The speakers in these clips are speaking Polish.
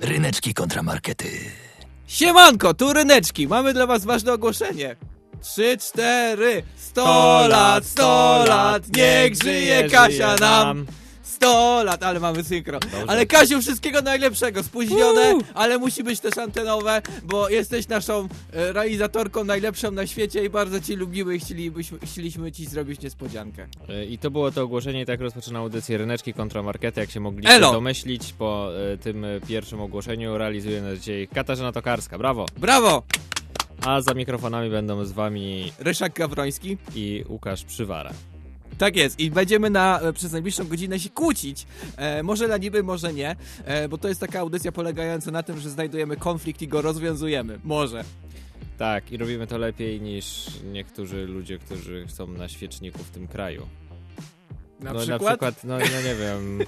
Ryneczki kontramarkety. Siemanko, tu Ryneczki. Mamy dla was ważne ogłoszenie. Trzy, cztery. Sto lat, sto lat, niech żyje Kasia nam. Sto lat, ale mamy synchro. Ale Kasiu, wszystkiego najlepszego. Spóźnione, Uuu. ale musi być też antenowe, bo jesteś naszą e, realizatorką najlepszą na świecie i bardzo cię lubimy i chcielibyśmy, chcieliśmy ci zrobić niespodziankę. E, I to było to ogłoszenie i tak rozpoczyna audycję Ryneczki kontra Markety, jak się mogliście Elo! domyślić po e, tym pierwszym ogłoszeniu. Realizuje nas dzisiaj Katarzyna Tokarska, brawo! Brawo! A za mikrofonami będą z wami Ryszak Gawroński. i Łukasz Przywara. Tak jest i będziemy na, e, przez najbliższą godzinę się kłócić. E, może na niby, może nie, e, bo to jest taka audycja polegająca na tym, że znajdujemy konflikt i go rozwiązujemy. Może. Tak, i robimy to lepiej niż niektórzy ludzie, którzy są na świeczniku w tym kraju. Na no przykład, na przykład, no, no nie wiem,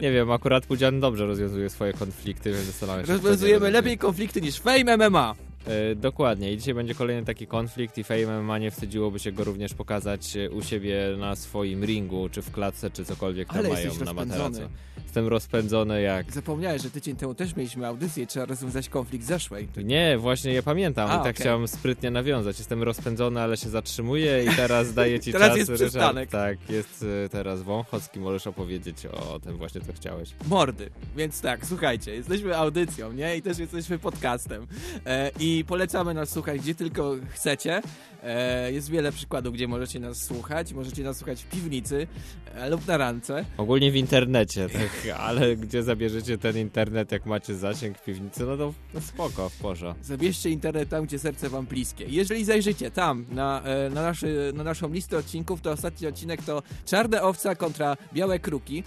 nie wiem, akurat Pudzian dobrze rozwiązuje swoje konflikty, więc zastanawiam się, rozwiązujemy rozwiązuje. lepiej konflikty niż Fame MMA. E, dokładnie. I dzisiaj będzie kolejny taki konflikt i Fame MMA nie wstydziłoby się go również pokazać e, u siebie na swoim ringu, czy w klatce, czy cokolwiek tam Ale mają na materacu. Jestem rozpędzony jak... Zapomniałeś, że tydzień temu też mieliśmy audycję trzeba rozwiązać konflikt zeszłej. Nie, właśnie ja pamiętam A, i tak okej. chciałem sprytnie nawiązać. Jestem rozpędzony, ale się zatrzymuję i teraz daję ci Teraz czas. jest Ryszard. przystanek. Tak, jest e, teraz Wąchocki, możesz opowiedzieć o tym właśnie, co chciałeś. Mordy. Więc tak, słuchajcie, jesteśmy audycją, nie? I też jesteśmy podcastem. E, I polecamy nas słuchać gdzie tylko chcecie. E, jest wiele przykładów, gdzie możecie nas słuchać. Możecie nas słuchać w piwnicy e, lub na rance. Ogólnie w internecie, tak, ale gdzie zabierzecie ten internet, jak macie zasięg w piwnicy, no to no spoko, w porze. Zabierzcie internet tam, gdzie serce wam bliskie. Jeżeli zajrzycie tam na, e, na, naszy, na naszą listę odcinków, to ostatni odcinek to Czarne owca kontra Białe Kruki.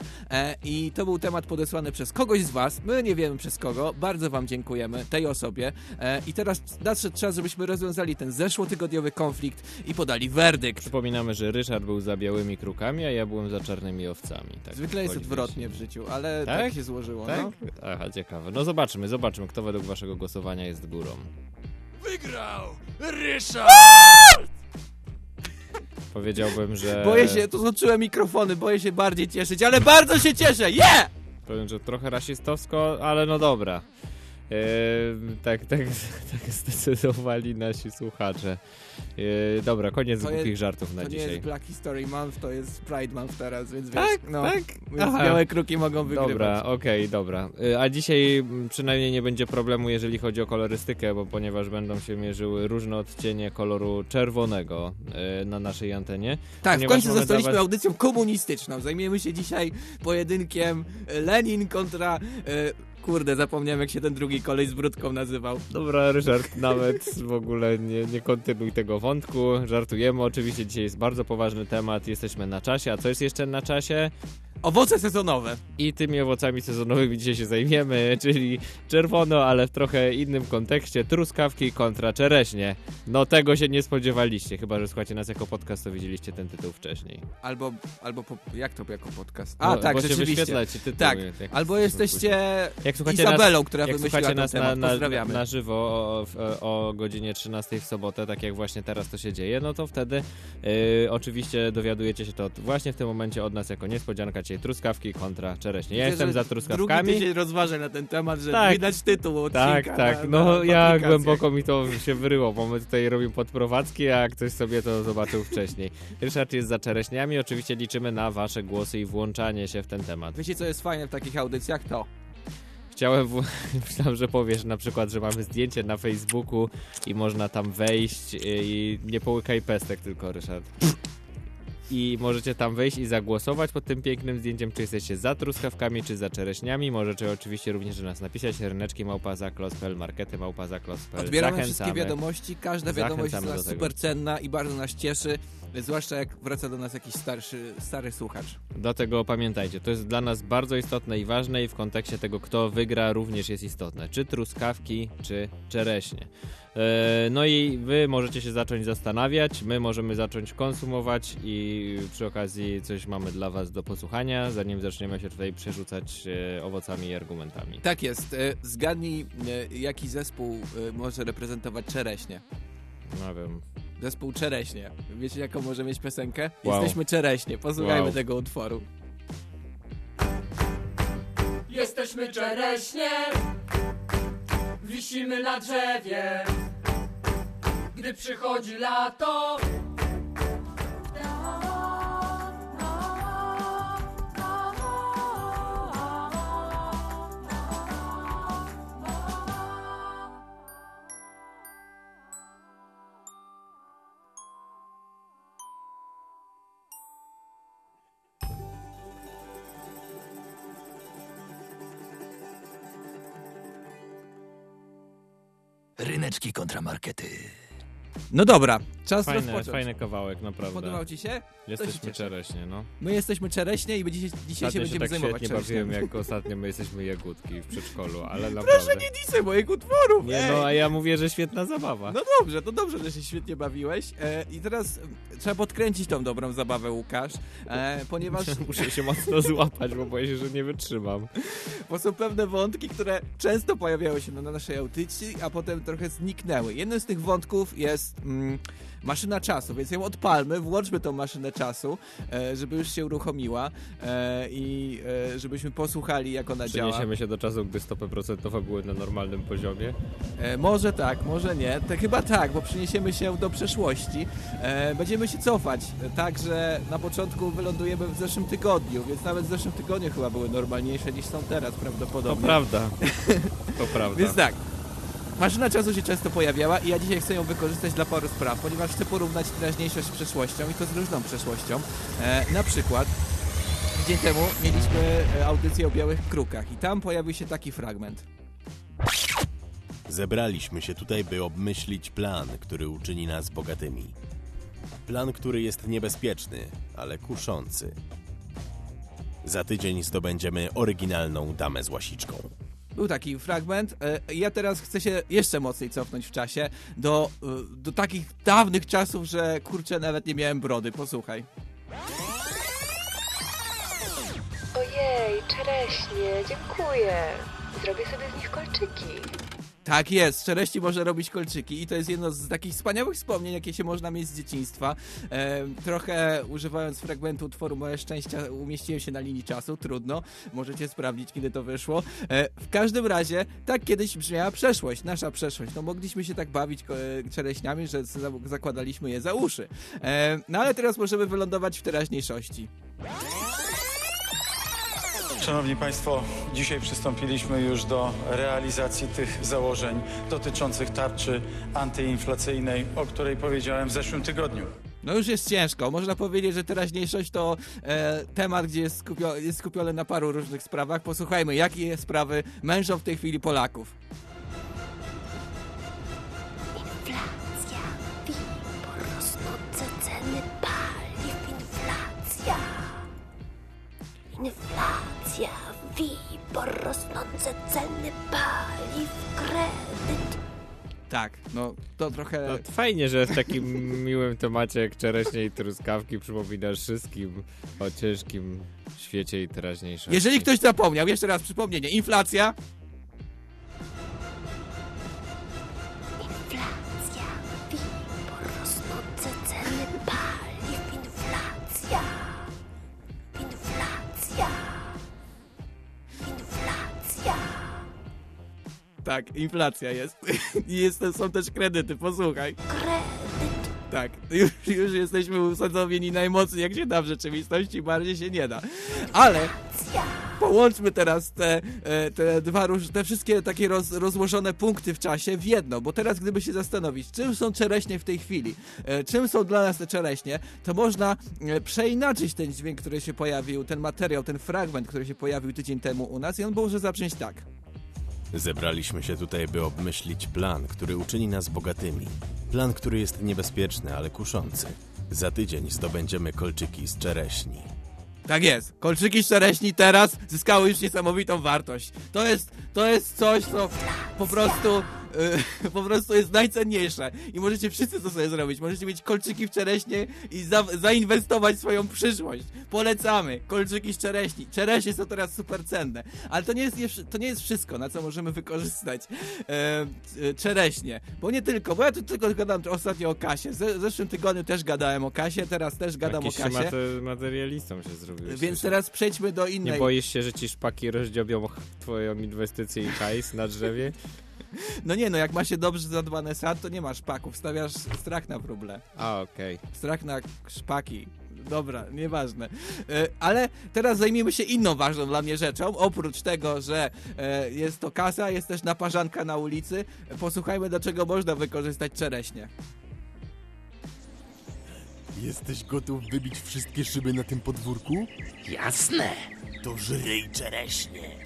I to był temat podesłany przez kogoś z was. My nie wiemy przez kogo. Bardzo wam dziękujemy tej osobie. I teraz nadszedł czas, żebyśmy rozwiązali ten zeszłotygodniowy konflikt i podali werdykt. Przypominamy, że Ryszard był za białymi krukami, a ja byłem za czarnymi owcami. Tak Zwykle jest odwrotnie w życiu, ale tak, Tak? się złożyło. Tak? No. Aha, ciekawe. No zobaczymy, zobaczymy, kto według waszego głosowania jest górą. Wygrał Ryszard! Powiedziałbym, że... Boję się, tu złączyłem mikrofony, boję się bardziej cieszyć, ale bardzo się cieszę! Yeah! Powiem, że trochę rasistowsko, ale no dobra. Tak, tak, tak zdecydowali nasi słuchacze. Eee, dobra, koniec To głupich jest- żartów na To nie dzisiaj. jest Black History Month, to jest Pride Month teraz, więc Tak, wiesz, no, tak? więc białe kruki mogą wygrywać. Dobra, okej, dobra. Y, A dzisiaj mm, przynajmniej nie będzie problemu, jeżeli chodzi o kolorystykę, bo ponieważ będą się mierzyły różne odcienie koloru czerwonego y, na naszej antenie. Tak, w końcu zostaliśmy audycją komunistyczną. Zajmiemy się dzisiaj pojedynkiem e, Lenin kontra... Kurde, zapomniałem jak się ten drugi kolej z brudką nazywał. Dobra, Ryszard, nawet w ogóle nie, nie kontynuuj tego wątku. Żartujemy, oczywiście dzisiaj jest bardzo poważny temat, jesteśmy na czasie. A co jest jeszcze na czasie? Owoce sezonowe. I tymi owocami sezonowymi dzisiaj się zajmiemy, czyli czerwono, ale w trochę innym kontekście, truskawki kontra czereśnie. No tego się nie spodziewaliście, chyba że słuchacie nas jako podcast, to widzieliście ten tytuł wcześniej. Albo, albo po, jak to jako podcast? No, A, tak, właśnie rzeczywiście. ci tytuły. Tak, jak- albo jesteście Jak słuchacie nas, Izabelą, która jak wymyśliła ten nas na, temat. na, Pozdrawiamy. na żywo o, o godzinie 13 w sobotę, tak jak właśnie teraz to się dzieje, no to wtedy y, oczywiście dowiadujecie się to właśnie w tym momencie od nas jako niespodzianka, truskawki kontra czereśnie. Ja jestem za Drugi truskawkami. tydzień rozważę na ten temat, że Tak. widać tytuł odcinka Tak, tak. na, No na ja aplikacjach. głęboko mi to się wyryło, bo my tutaj robimy podprowadzki, a ktoś sobie to zobaczył wcześniej. Ryszard jest za czereśniami, oczywiście liczymy na wasze głosy i włączanie się w ten temat. Wiecie, co jest fajne w takich audycjach? To. Chciałem, w... myślałem, że powiesz na przykład, że mamy zdjęcie na Facebooku i można tam wejść i nie połykaj pestek tylko, Ryszard. I możecie tam wejść i zagłosować pod tym pięknym zdjęciem, czy jesteście za truskawkami, czy za czereśniami. Możecie oczywiście również do nas napisać ryneczki małpa zaklos.pl, markety małpa zaklos.pl. Odbieramy Zachęcamy. wszystkie wiadomości, każda wiadomość jest Zachęcamy dla nas super cenna i bardzo nas cieszy, zwłaszcza jak wraca do nas jakiś starszy, stary słuchacz. Dlatego pamiętajcie, to jest dla nas bardzo istotne i ważne i w kontekście tego, kto wygra również jest istotne. Czy truskawki, czy czereśnie. E, No i wy możecie się zacząć zastanawiać, my możemy zacząć konsumować i przy okazji coś mamy dla was do posłuchania, zanim zaczniemy się tutaj przerzucać e, owocami i argumentami. Tak jest. E, Zgadnij, jaki zespół może reprezentować czereśnie. No wiem. Zespół Czereśnie. Wiecie, jaką może mieć piosenkę? Wow. Jesteśmy Czereśnie. Posłuchajmy Wow. tego utworu. Jesteśmy czereśnie, Wisimy na drzewie, gdy przychodzi lato. Ryneczki kontramarkety. No dobra, czas Fajny, rozpocząć. fajny kawałek, naprawdę. Podobał ci się? Jesteśmy czereśnie, no. My jesteśmy czereśnie i dzisiaj, dzisiaj się Ostatnio się będziemy tak zajmować świetnie bawiłem, jak ostatnio my jesteśmy jagódki w przedszkolu, ale Proszę naprawdę... nie disaj moich utworów! Nie, ej. no, a ja mówię, że świetna zabawa. No dobrze, to dobrze, że się świetnie bawiłeś. E, I teraz e, trzeba podkręcić tą dobrą zabawę, Łukasz, e, ponieważ Muszę się mocno złapać, bo boję się, że nie wytrzymam. bo są pewne wątki, które często pojawiały się na naszej audycji, a potem trochę zniknęły. Jednym z tych wątków jest mm, maszyna czasu, więc ją odpalmy, włączmy tą maszynę czasu, e, żeby już się uruchomiła e, i e, żebyśmy posłuchali, jak ona działa. Przeniesiemy się do czasu, gdy stopy procentowe były na normalnym poziomie. Może tak, może nie. To chyba tak, bo przeniesiemy się do przeszłości. Będziemy się cofać, tak, że na początku wylądujemy w zeszłym tygodniu, więc nawet w zeszłym tygodniu chyba były normalniejsze niż są teraz To prawdopodobnie. prawda. To prawda. Więc tak. Maszyna czasu się często pojawiała i ja dzisiaj chcę ją wykorzystać dla paru spraw, ponieważ chcę porównać teraźniejszość z przeszłością i to z różną przeszłością. E, na przykład tydzień temu mieliśmy e, audycję o białych krukach i tam pojawił się taki fragment. Zebraliśmy się tutaj, by obmyślić plan, który uczyni nas bogatymi. Plan, który jest niebezpieczny, ale kuszący. Za tydzień zdobędziemy oryginalną damę z łasiczką. Był taki fragment. E, Ja teraz chcę się jeszcze mocniej cofnąć w czasie do, e, do takich dawnych czasów, że kurczę, nawet nie miałem brody. Posłuchaj. Ojej, czereśnie, dziękuję. Zrobię sobie z nich kolczyki. Tak jest, czereści może robić kolczyki i to jest jedno z takich wspaniałych wspomnień, jakie się można mieć z dzieciństwa. E, trochę używając fragmentu utworu Moje Szczęścia umieściłem się na linii czasu, trudno, możecie sprawdzić, kiedy to wyszło. E, w każdym razie, tak kiedyś brzmiała przeszłość, nasza przeszłość. No mogliśmy się tak bawić e, czereśniami, że za- zakładaliśmy je za uszy. E, no ale teraz możemy wylądować w teraźniejszości. Szanowni Państwo, dzisiaj przystąpiliśmy już do realizacji tych założeń dotyczących tarczy antyinflacyjnej, o której powiedziałem w zeszłym tygodniu. No już jest ciężko. Można powiedzieć, że teraźniejszość to e, temat, gdzie jest, skupio, jest skupiony na paru różnych sprawach. Posłuchajmy, jakie sprawy mężą w tej chwili Polaków. Inflacja, rosnące ceny paliw, inflacja. Inflacja, WIBOR, rosnące ceny paliw, kredyt. Tak, no to trochę... No, fajnie, że w takim miłym temacie jak czereśnie i truskawki przypominasz wszystkim o ciężkim świecie i teraźniejszości. Jeżeli ktoś zapomniał, jeszcze raz przypomnienie. Inflacja, Inflacja, tak, inflacja jest. I jest, są też kredyty, posłuchaj. Kredyt. Tak, już, już jesteśmy usadowieni najmocniej, jak się da w rzeczywistości, bardziej się nie da. Ale połączmy teraz te, e, te dwa te wszystkie takie roz, rozłożone punkty w czasie w jedno, bo teraz gdyby się zastanowić, czym są czereśnie w tej chwili, e, czym są dla nas te czereśnie, to można e, przeinaczyć ten dźwięk, który się pojawił, ten materiał, ten fragment, który się pojawił tydzień temu u nas i on może zabrzmieć tak. Zebraliśmy się tutaj, by obmyślić plan, który uczyni nas bogatymi. Plan, który jest niebezpieczny, ale kuszący. Za tydzień zdobędziemy kolczyki z czereśni. Tak jest. Kolczyki z czereśni teraz zyskały już niesamowitą wartość. To jest, to jest coś, co po prostu, y, po prostu jest najcenniejsze. I możecie wszyscy to sobie zrobić. Możecie mieć kolczyki w czereśnie i za, zainwestować w swoją przyszłość. Polecamy. Kolczyki z czereśni. Czereśnie są teraz super cenne. Ale to nie jest, to nie jest wszystko, na co możemy wykorzystać e, czereśnie. Bo nie tylko, bo ja tu tylko gadam ostatnio o kasie. W zeszłym tygodniu też gadałem o kasie, teraz też gadam Jakiś o kasie. mate- materialistą się zrobiłeś. Więc słyszę. teraz przejdźmy do innej. Nie boisz się, że ci szpaki rozdziobią twoją inwestycję i hajs na drzewie? No nie, no jak ma się dobrze zadbane sad, to nie ma szpaków, stawiasz strach na wróble. A, okej. Strach na szpaki. Dobra, nieważne. E, Ale teraz zajmiemy się inną ważną dla mnie rzeczą. Oprócz tego, że e, jest to kasa, jest też naparzanka na ulicy. Posłuchajmy, do czego można wykorzystać czereśnie. Jesteś gotów wybić wszystkie szyby na tym podwórku? Jasne. To żryj czereśnie.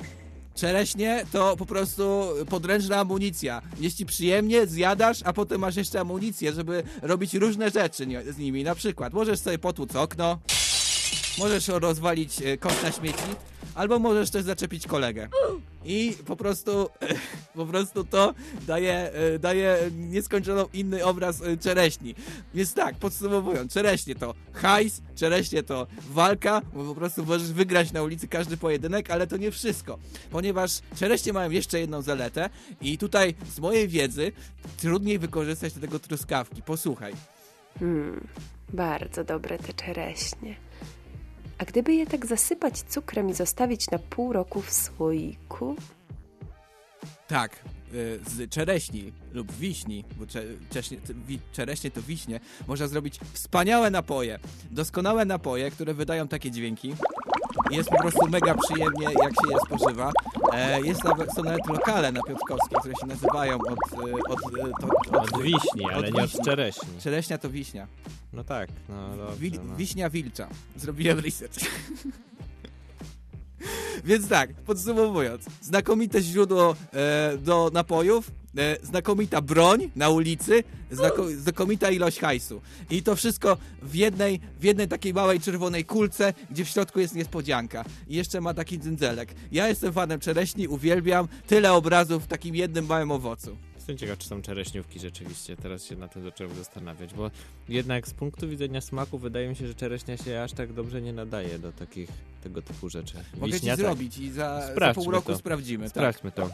Czereśnie to po prostu podręczna amunicja. Jest ci przyjemnie, zjadasz, a potem masz jeszcze amunicję, żeby robić różne rzeczy z nimi. Na przykład możesz sobie potłuc okno, możesz rozwalić e, kosz na śmieci, albo możesz też zaczepić kolegę. I po prostu, po prostu to daje, e, daje nieskończoną inny obraz e, czereśni. Więc tak, podsumowując, czereśnie to hajs, czereśnie to walka, bo po prostu możesz wygrać na ulicy każdy pojedynek, ale to nie wszystko, ponieważ czereśnie mają jeszcze jedną zaletę i tutaj z mojej wiedzy trudniej wykorzystać do tego truskawki. Posłuchaj. Hmm, bardzo dobre te czereśnie. A gdyby je tak zasypać cukrem i zostawić na pół roku w słoiku? Tak, y, z czereśni lub wiśni, bo czereśnie to wiśnie, można zrobić wspaniałe napoje. Doskonałe napoje, które wydają takie dźwięki. Jest po prostu mega przyjemnie, jak się je spożywa. E, jest nawet, są nawet lokale na Piotrkowskiej, które się nazywają od... y, od, y, to, Od wiśni, ale nie od wiśni. czereśni. Czereśnia to wiśnia. No tak, no dobrze. Wil, no. Wiśnia wilcza. Zrobiłem research. Więc tak, podsumowując, znakomite źródło e, do napojów, e, znakomita broń na ulicy, znako, znakomita ilość hajsu. I to wszystko w jednej, w jednej takiej małej czerwonej kulce, gdzie w środku jest niespodzianka. I jeszcze ma taki dzyndzelek. Ja jestem fanem czereśni, uwielbiam tyle obrazów w takim jednym małym owocu. Jestem ciekaw, czy są czereśniówki rzeczywiście. Teraz się na tym zacząłem zastanawiać, bo jednak z punktu widzenia smaku wydaje mi się, że czereśnia się aż tak dobrze nie nadaje do takich tego typu rzeczy. Mogę Wiśnia ci tak. zrobić i za, za pół roku to. sprawdzimy. Tak. Sprawdźmy to.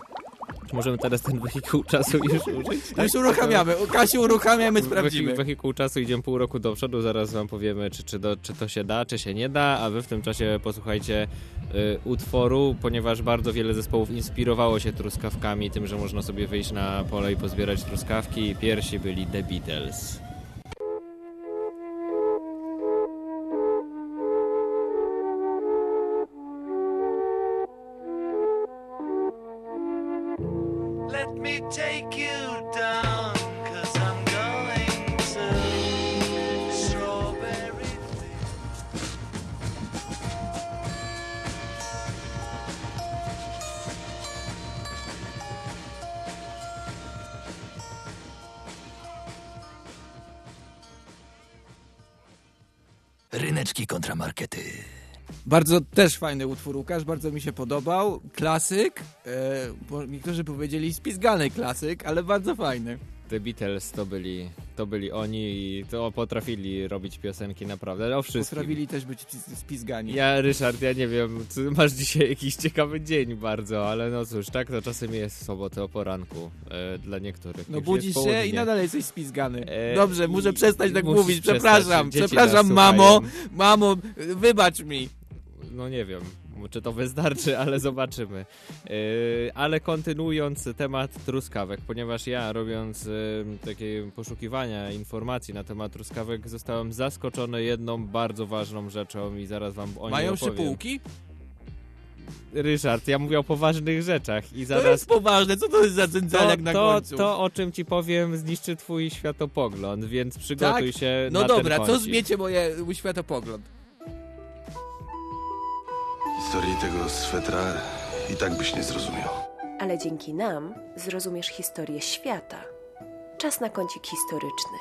Czy możemy teraz ten wehikuł czasu już użyć? tak? Już uruchamiamy. Kasiu uruchamiamy, sprawdzimy. Wehi- Wehikuł czasu idziemy pół roku do przodu, zaraz wam powiemy, czy, czy, do, czy to się da, czy się nie da, a wy w tym czasie posłuchajcie y, utworu, ponieważ bardzo wiele zespołów inspirowało się truskawkami, tym, że można sobie wyjść na pole i pozbierać truskawki. Pierwsi byli The Beatles. Bardzo też fajny utwór, Łukasz, bardzo mi się podobał. Klasyk, e, niektórzy powiedzieli spizgany klasyk, ale bardzo fajny. The Beatles to byli, to byli oni i to potrafili robić piosenki naprawdę, o wszystkim. Potrafili też być spiz- spizgani. Ja, Ryszard, ja nie wiem, masz dzisiaj jakiś ciekawy dzień bardzo, ale no cóż, tak to czasem jest w sobotę o poranku e, dla niektórych. No budzisz się i nadal jesteś spizgany. E, Dobrze, muszę przestać tak mówić, przestać, przepraszam, dzieci przepraszam mamo, mamo, wybacz mi. No nie wiem, czy to wystarczy, ale zobaczymy. Yy, ale kontynuując temat truskawek, ponieważ ja robiąc yy, takie poszukiwania informacji na temat truskawek zostałem zaskoczony jedną bardzo ważną rzeczą i zaraz wam o niej Mają opowiem. szypułki? Ryszard, ja mówię o poważnych rzeczach i To zaraz jest poważne, co to jest za to, dzędzelek na to, końcu? to, o czym ci powiem, zniszczy twój światopogląd, więc przygotuj Tak? się no na dobra, ten co kącik. zmiecie moje, światopogląd? Historii tego swetra i tak byś nie zrozumiał. Ale dzięki nam zrozumiesz historię świata. Czas na kącik historyczny.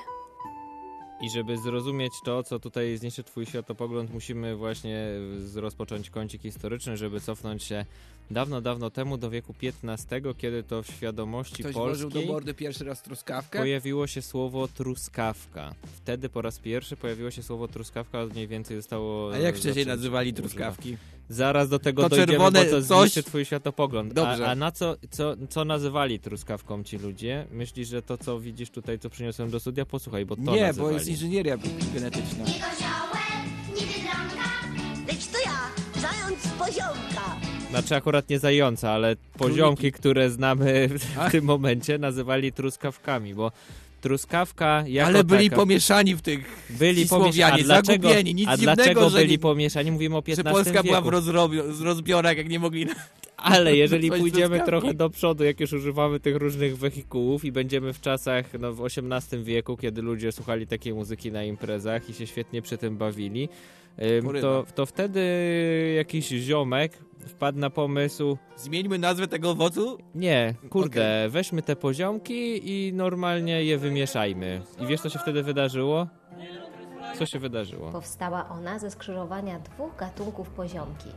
I żeby zrozumieć to, co tutaj zniszczy twój światopogląd, musimy właśnie z- rozpocząć kącik historyczny, żeby cofnąć się dawno, dawno temu do wieku XV, kiedy to w świadomości Ktoś włożył polskiej do mordy pierwszy raz truskawkę? pojawiło się słowo truskawka. Wtedy po raz pierwszy pojawiło się słowo truskawka, mniej więcej zostało... A jak wcześniej zaczęte nazywali truskawki? Zaraz do tego To dojdziemy, czerwone bo to coś- twój światopogląd. Dobrze. A, a na co, co, co nazywali truskawką ci ludzie? Myślisz, że to, co widzisz tutaj, co przyniosłem do studia? Posłuchaj, bo to Nie, nazywali. bo jest inżynieria genetyczna. Koziołek, nie biedronka, Lecz to ja, zając poziomka. Znaczy akurat nie zająca, ale poziomki, które znamy w tym momencie, nazywali truskawkami, bo truskawka jako Ale byli taka, pomieszani w tych byli. Słowianie, dlaczego, zagubieni, nic a dziwnego, dlaczego że byli nie- pomieszani? Mówimy o Że XV Polska wieku. była w rozrobi- z rozbiorach, jak nie mogli... Ale jeżeli pójdziemy trochę do przodu, jak już używamy tych różnych wehikułów i będziemy w czasach, no w XVIII wieku, kiedy ludzie słuchali takiej muzyki na imprezach i się świetnie przy tym bawili, to, to wtedy jakiś ziomek wpadł na pomysł, Zmieńmy nazwę tego owocu? nie, kurde, weźmy te poziomki i normalnie je wymieszajmy. I wiesz, co się wtedy wydarzyło? Co się wydarzyło? Powstała ona ze skrzyżowania dwóch gatunków poziomki.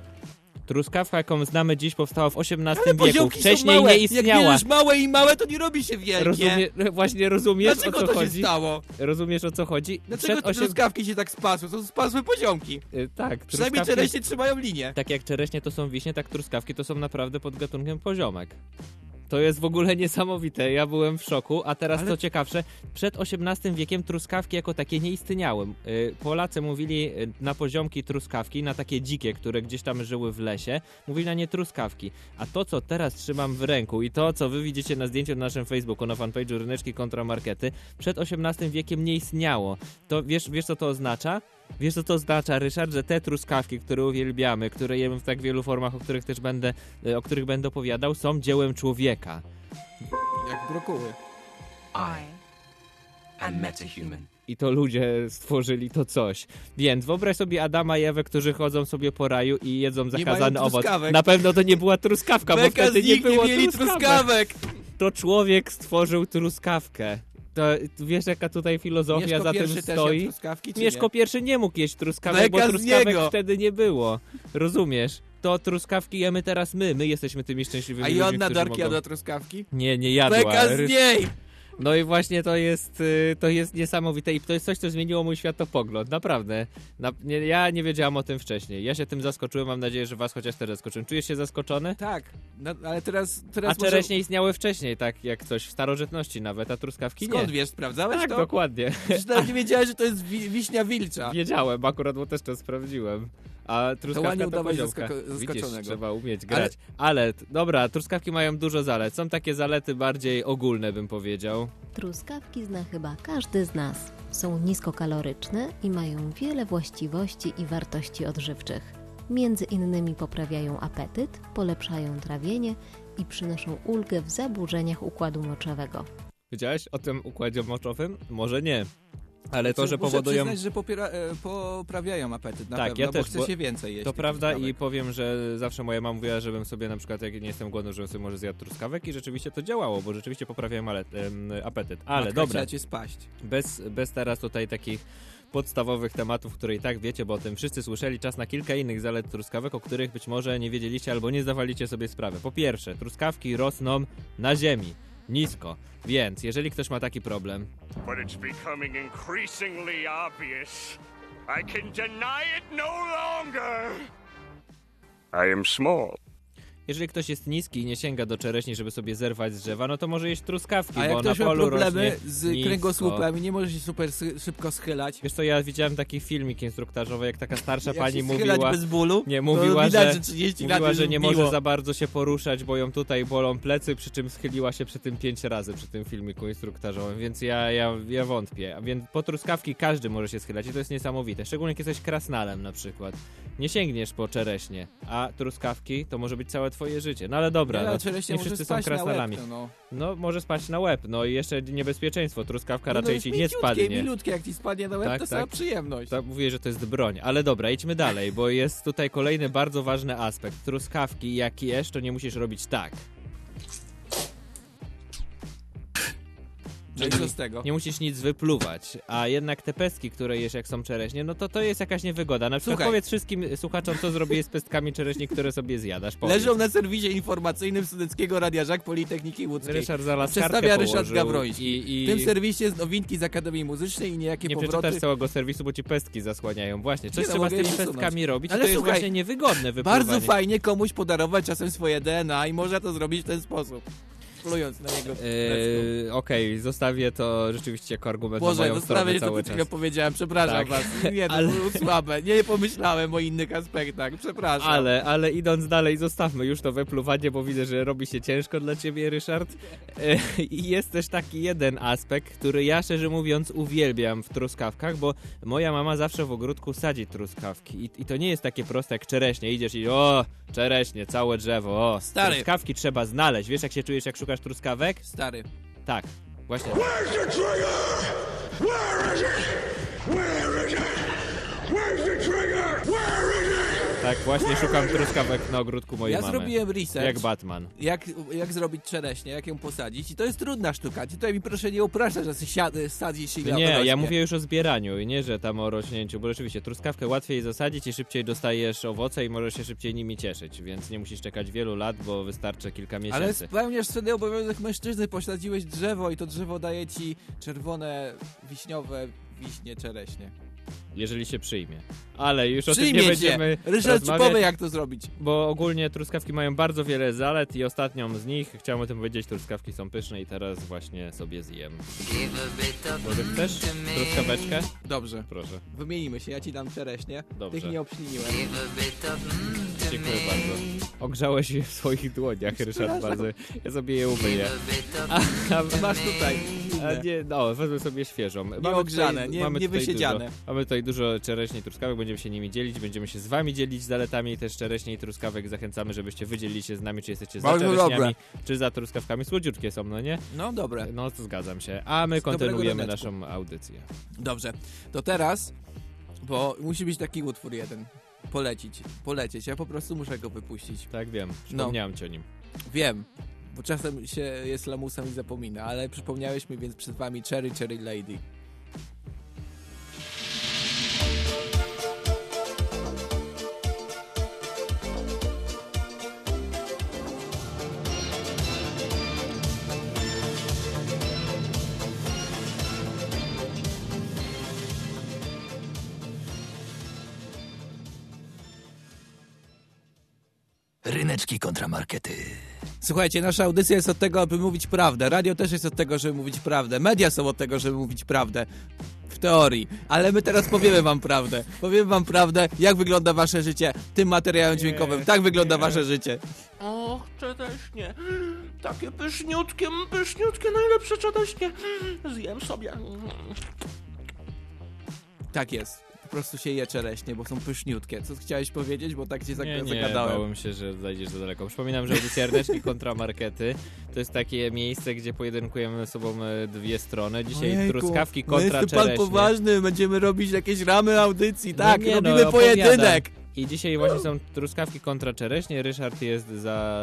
Truskawka, jaką znamy dziś, powstała w XVIII Ale wieku. Wcześniej małe. nie istniała. Jak bierzesz małe i małe, to nie robi się wielkie. Rozumie, właśnie rozumiesz, Dlaczego o co to chodzi? się stało? Rozumiesz, o co chodzi? Dlaczego te osiem- truskawki się tak spasły? To są spasłe poziomki. Y, Tak, Przynajmniej truskawki- czereśnie trzymają linię. Tak jak czereśnie to są wiśnie, tak truskawki to są naprawdę pod gatunkiem poziomek. To jest w ogóle niesamowite. Ja byłem w szoku, a teraz Ale- co ciekawsze, przed XVIII wiekiem truskawki jako takie nie istniały. Y, Polacy mówili y, na poziomki truskawki, na takie dzikie, które gdzieś tam żyły w lesie, mówili na nie truskawki. A to, co teraz trzymam w ręku i to, co wy widzicie na zdjęciu na naszym Facebooku, na fanpage'u Ryneczki kontra Markety, przed XVIII wiekiem nie istniało. To wiesz, wiesz co to oznacza? Wiesz co to oznacza, Ryszard, że te truskawki, które uwielbiamy, które jemy w tak wielu formach, o których też będę, y, o których będę opowiadał, są dziełem człowieka. Jak brokuły. I am metahuman. I to ludzie stworzyli to coś. Więc wyobraź sobie Adama i Ewę, którzy chodzą sobie po raju i jedzą zakazany owoc. truskawek. Na pewno to nie była truskawka, bo Beka wtedy nie nich nie było mieli truskawek. To człowiek stworzył truskawkę. To wiesz, jaka tutaj filozofia Mieszko za tym stoi? Mieszko nie? pierwszy nie mógł jeść truskawek, Beka bo truskawek wtedy nie było. Rozumiesz? To truskawki jemy teraz my. My jesteśmy tymi szczęśliwymi A ludźmi, Joanna którzy Dark mogą... jadła truskawki? Nie, nie jadła. Beka z niej! No i właśnie to jest, y, to jest niesamowite i to jest coś, co zmieniło mój światopogląd, naprawdę. Na, nie, ja nie wiedziałam o tym wcześniej. Ja się tym zaskoczyłem, mam nadzieję, że was chociaż też zaskoczyłem. Czujesz się zaskoczony? Tak, no, ale teraz... teraz A czereśnie istniały wcześniej, tak jak coś w starożytności nawet, a truskawki Skąd nie. wiesz, sprawdzałeś Tak, to? dokładnie. Przecież nawet nie wiedziałeś, że to jest wi wiśnia wilcza. Wiedziałem, akurat, bo też to sprawdziłem. A truskawka to, udawać zasko- zaskoczonego. Widzisz, trzeba umieć Ale- grać. Ale... t- dobra, truskawki mają dużo zalet. Są takie zalety bardziej ogólne, bym powiedział. Truskawki zna chyba każdy z nas. Są niskokaloryczne i mają wiele właściwości i wartości odżywczych. Między innymi poprawiają apetyt, polepszają trawienie i przynoszą ulgę w zaburzeniach układu moczowego. Wiedziałeś o tym układzie moczowym? Może nie. Ale to, że Muszę powodują... przyznać, że popiera, e, poprawiają apetyt na Tak, pewno, ja bo też, chce bo- się więcej jeść. To prawda i powiem, że zawsze moja mama mówiła, żebym sobie na przykład, jak nie jestem głodny, żebym sobie może zjadł truskawek i rzeczywiście to działało, bo rzeczywiście poprawiają ale, apetyt. Ale Matka dobra, cię spaść. bez, bez teraz tutaj takich podstawowych tematów, które i tak wiecie, bo o tym wszyscy słyszeli, czas na kilka innych zalet truskawek, o których być może nie wiedzieliście albo nie zdawaliście sobie sprawy. Po pierwsze, truskawki rosną na ziemi, nisko, więc jeżeli ktoś ma taki problem, But it's becoming increasingly obvious. I can deny it no longer. I am small. Jeżeli ktoś jest niski i nie sięga do czereśni, żeby sobie zerwać z drzewa, no to może jeść truskawki, A bo jak na ktoś ma polu problemy rośnie z nisko. kręgosłupem i nie może się super sy- szybko schylać, Wiesz co, ja widziałem taki filmik instruktażowy, jak taka starsza jak pani się schylać mówiła... bez bólu, Nie, to mówiła, widać, że, że 30 lat mówiła, już że nie biło. może za bardzo się poruszać, bo ją tutaj bolą plecy, przy czym schyliła się przy tym pięć razy, przy tym filmiku instruktażowym, więc ja, ja, ja wątpię. A więc po truskawki każdy może się schylać i to jest niesamowite, szczególnie jak jesteś krasnalem na przykład. Nie sięgniesz po czereśnie, a truskawki to może być całe twoje życie. No ale dobra, Nie, no, nie wszyscy są na łeb, krasnalami. to no. No, może spaść na łeb, no i jeszcze niebezpieczeństwo, truskawka No, no raczej ci nie spadnie. milutkie, jak ci spadnie na łeb, Tak, to tak. sama przyjemność. To mówię, że to jest broń. Ale dobra, idźmy dalej, bo jest tutaj kolejny bardzo ważny aspekt. Truskawki, jak jesz, to nie musisz robić tak. No i co z tego? Nie musisz nic wypluwać, a jednak te pestki, które jesz jak są czereśnie, no to to jest jakaś niewygoda. Na przykład Słuchaj. powiedz wszystkim słuchaczom, co zrobiłeś z pestkami czereśni, które sobie zjadasz. Powiedz. Leżą na serwisie informacyjnym Studenckiego Radia Żak Politechniki Łódzkiej. Ryszard zaraz Przedstawia Ryszard Gawroński. i- i- W tym serwisie jest nowinki z Akademii Muzycznej i niejakie Nie powroty. przeczytasz całego serwisu, bo ci pestki zasłaniają. Właśnie, coś Nie no, trzeba z tymi pestkami robić, Ale to jest słuchaj, właśnie niewygodne wypływanie. Bardzo fajnie komuś podarować czasem swoje DNA i można to zrobić w ten sposób. Plując na niego. Eee, Okej, zostawię to rzeczywiście jako argument na Boże, moją zostawię, stronę że to czas. tylko powiedziałem, przepraszam Tak. was. Nie, to Ale- było słabe. Nie pomyślałem o innych aspektach, przepraszam. Ale, ale idąc dalej, zostawmy już to wepluwanie, bo widzę, że robi się ciężko dla ciebie, Ryszard. E, I jest też taki jeden aspekt, który ja szczerze mówiąc uwielbiam w truskawkach, bo moja mama zawsze w ogródku sadzi truskawki. I, i to nie jest takie proste jak czereśnie. Idziesz i o, czereśnie, całe drzewo, o. Stary. Truskawki trzeba znaleźć. Wiesz, jak się czujesz, jak szukasz truskawek? Stary. Tak, właśnie. Where's the trigger? Where is it? Where is it? Where's the trigger? Where is it? Tak, właśnie szukam truskawek na ogródku mojej Ja mamy. zrobiłem research. Jak Batman. Jak, jak zrobić czereśnie, jak ją posadzić i to jest trudna sztuka. Ci tutaj mi proszę nie upraszczać, że siady, sadzisz i nie, ja mówię już o zbieraniu i nie, że tam o rośnięciu, bo rzeczywiście truskawkę łatwiej zasadzić i szybciej dostajesz owoce i możesz się szybciej nimi cieszyć, więc nie musisz czekać wielu lat, bo wystarczy kilka Ale miesięcy. spełniasz wtedy obowiązek mężczyzny, posadziłeś drzewo i to drzewo daje ci czerwone, wiśniowe wiśnie, czereśnie. Jeżeli się przyjmie. Ale już o tym Przyjmie nie cię. będziemy Ryszard powie, jak to zrobić. Bo ogólnie truskawki mają bardzo wiele zalet i ostatnią z nich, chciałem o tym powiedzieć, truskawki są pyszne i teraz właśnie sobie zjem. Może chcesz truskaweczkę? Dobrze. Proszę. Wymienimy się, ja ci dam czereśnie. Dobrze. Tych nie obśliniłem. Dziękuję bardzo. Ogrzałeś je w swoich dłoniach, Ryszard, bardzo. Ja sobie je umyję. A, a Masz tutaj A nie, no, wezmę sobie świeżą. ogrzane, nie- nie tutaj wysiedziane. Dużo, mamy tutaj dużo czereśni i truskawek, będziemy się nimi dzielić, będziemy się z wami dzielić zaletami też czereśni i truskawek. Zachęcamy, żebyście wydzielili się z nami, czy jesteście za Bardzo czereśniami, dobre. czy za truskawkami. Słodziutkie są, no nie? No dobre. No, to zgadzam się. A my Z kontynuujemy naszą audycję. Dobrze, to teraz, bo musi być taki utwór jeden. Polecić, polecieć. Ja po prostu muszę go wypuścić. Tak, wiem. No. Przypomniałem ci o nim. Wiem, bo czasem się jest lamusem i zapomina, ale przypomniałeś mi, więc przed wami Cherry Cherry Lady. Ryneczki kontramarkety. Słuchajcie, nasza audycja jest od tego, aby mówić prawdę. Radio też jest od tego, żeby mówić prawdę. Media są od tego, żeby mówić prawdę. W teorii. Ale my teraz powiemy wam prawdę. Powiemy wam prawdę, jak wygląda wasze życie tym materiałem dźwiękowym. Tak wygląda wasze życie. Och, czereśnie. Takie pyszniutkie, pyszniutkie, najlepsze czereśnie. Zjem sobie. Tak jest. Po prostu się je czereśnie, bo są pyszniutkie. Co chciałeś powiedzieć? Bo tak cię zag- Nie, nie, zagadałem. bałem się, że zajdziesz za daleko. Przypominam, że audycja Ryneczki kontra Markety to jest takie miejsce, gdzie pojedynkujemy ze sobą e, dwie strony. Dzisiaj Ojejku, truskawki no kontra jest tu pan czereśnie. poważny, będziemy robić jakieś ramy audycji, tak, no nie, robimy no, pojedynek. I dzisiaj właśnie są truskawki kontra czereśnie. Ryszard jest za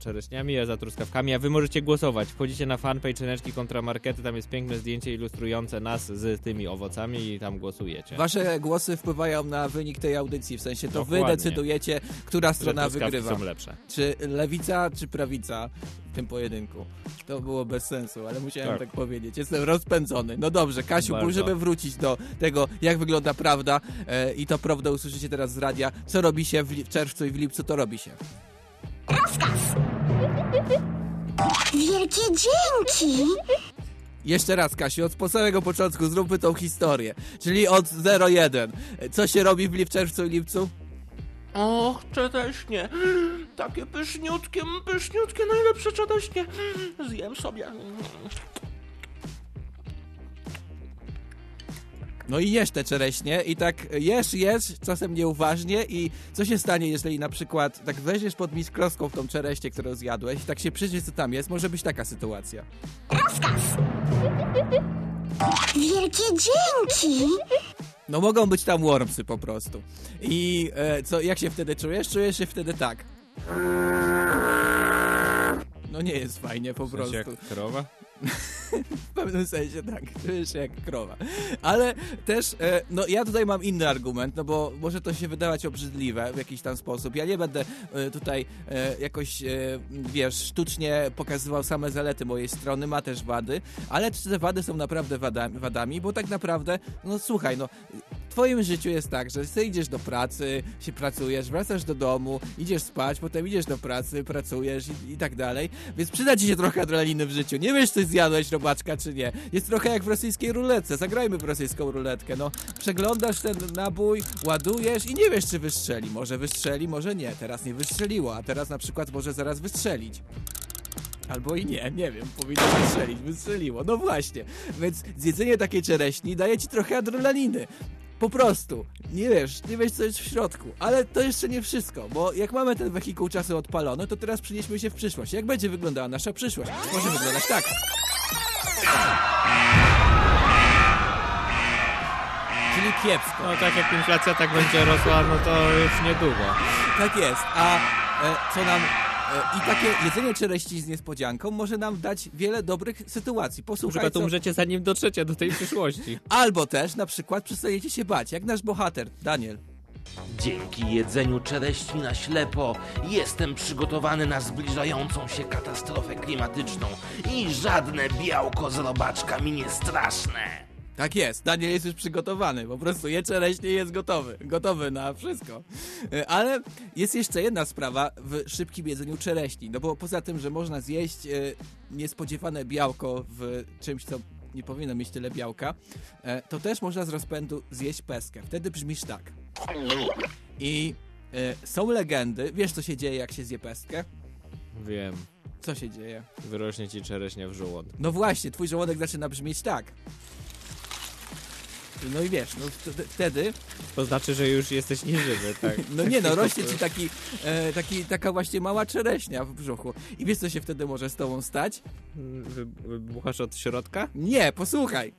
czereśniami, ja za truskawkami, a wy możecie głosować. Wchodzicie na fanpage Ryneczki kontra Markety, tam jest piękne zdjęcie ilustrujące nas z tymi owocami i tam głosujecie. Wasze głosy wpływają na wynik tej audycji, w sensie to wy Dokładnie. decydujecie, która strona wygrywa. są lepsze. Czy lewica, czy prawica w tym pojedynku. To było bez sensu, ale musiałem tak, Tak. powiedzieć. Jestem rozpędzony. No dobrze, Kasiu, Bardzo. żeby wrócić do tego, jak wygląda prawda e, i to prawdę usłyszycie teraz z radia. Co robi się w, w czerwcu i w lipcu, to robi się. Wielkie dzięki! Jeszcze raz, Kasiu, od samego początku zróbmy tą historię. Czyli od 01. Co się robi w, li- w czerwcu i lipcu? Och, czereśnie. Takie pyszniutkie, pyszniutkie, najlepsze czereśnie. Zjem sobie. No i jesz te czereśnie i tak jesz, jesz, czasem nieuważnie i co się stanie, jeżeli na przykład tak weźmiesz pod mikroskop tą czereśnię, którą zjadłeś i tak się przyjrzysz, co tam jest, może być taka sytuacja. Wielkie dzięki! No mogą być tam wormsy po prostu. I e, co, jak się wtedy czujesz? Czujesz się wtedy tak. No nie jest fajnie po W sensie prostu. jak krowa? w pewnym sensie tak, czujesz się jak krowa. Ale też, e, no ja tutaj mam inny argument, no bo może to się wydawać obrzydliwe w jakiś tam sposób. Ja nie będę e, tutaj e, jakoś, wiesz, sztucznie pokazywał same zalety mojej strony, ma też wady, ale te wady są naprawdę wadami, wadami bo tak naprawdę, no słuchaj, no twoim życiu jest tak, że ty idziesz do pracy, się pracujesz, wracasz do domu, idziesz spać, potem idziesz do pracy, pracujesz i, i tak dalej, więc przyda ci się trochę adrenaliny w życiu. Nie wiesz, czy zjadłeś robaczka, czy nie. Jest trochę jak w rosyjskiej ruletce. Zagrajmy w rosyjską ruletkę. No, przeglądasz ten nabój, ładujesz i nie wiesz, czy wystrzeli. Może wystrzeli, może nie. Teraz nie wystrzeliło, a teraz na przykład może zaraz wystrzelić. Albo i nie, nie wiem, powinno wystrzelić, wystrzeliło. No właśnie, więc zjedzenie takiej czereśni daje ci trochę adrenaliny. Po prostu. Nie wiesz, nie wiesz co jest w środku. Ale to jeszcze nie wszystko, bo jak mamy ten wehikuł czasu odpalony, to teraz przenieśmy się w przyszłość. Jak będzie wyglądała nasza przyszłość? Może wyglądać tak. Czyli kiepsko. No tak jak inflacja tak będzie rosła, no to już niedługo. Tak jest. A e, co nam... E, I takie jedzenie czereści z niespodzianką może nam dać wiele dobrych sytuacji. Na Posłuchaj, przykład co... umrzecie zanim dotrzecie do tej przyszłości. Albo też na przykład przestajecie się bać, jak nasz bohater, Daniel. Dzięki jedzeniu czereśni na ślepo jestem przygotowany na zbliżającą się katastrofę klimatyczną i żadne białko z robaczka mi nie straszne. Tak jest, Daniel jest już przygotowany, po prostu je czereśnie jest gotowy, gotowy na wszystko. E, Ale jest jeszcze jedna sprawa w szybkim jedzeniu czereśni, no bo poza tym, że można zjeść e, niespodziewane białko w czymś, co nie powinno mieć tyle białka, e, to też można z rozpędu zjeść peskę. Wtedy brzmisz tak. I e, są legendy, wiesz co się dzieje jak się zje pestkę? Wiem. Co się dzieje? Wyrośnie ci czereśnia w żołądku. No właśnie, twój żołądek zaczyna brzmieć tak. No i wiesz, no wtedy- To znaczy, że już jesteś nieżywy, tak? No nie no, rośnie ci taki, e, taki, taka właśnie mała czereśnia w brzuchu. I wiesz co się wtedy może z tobą stać? Wy- Wybuchasz od środka? Nie, posłuchaj.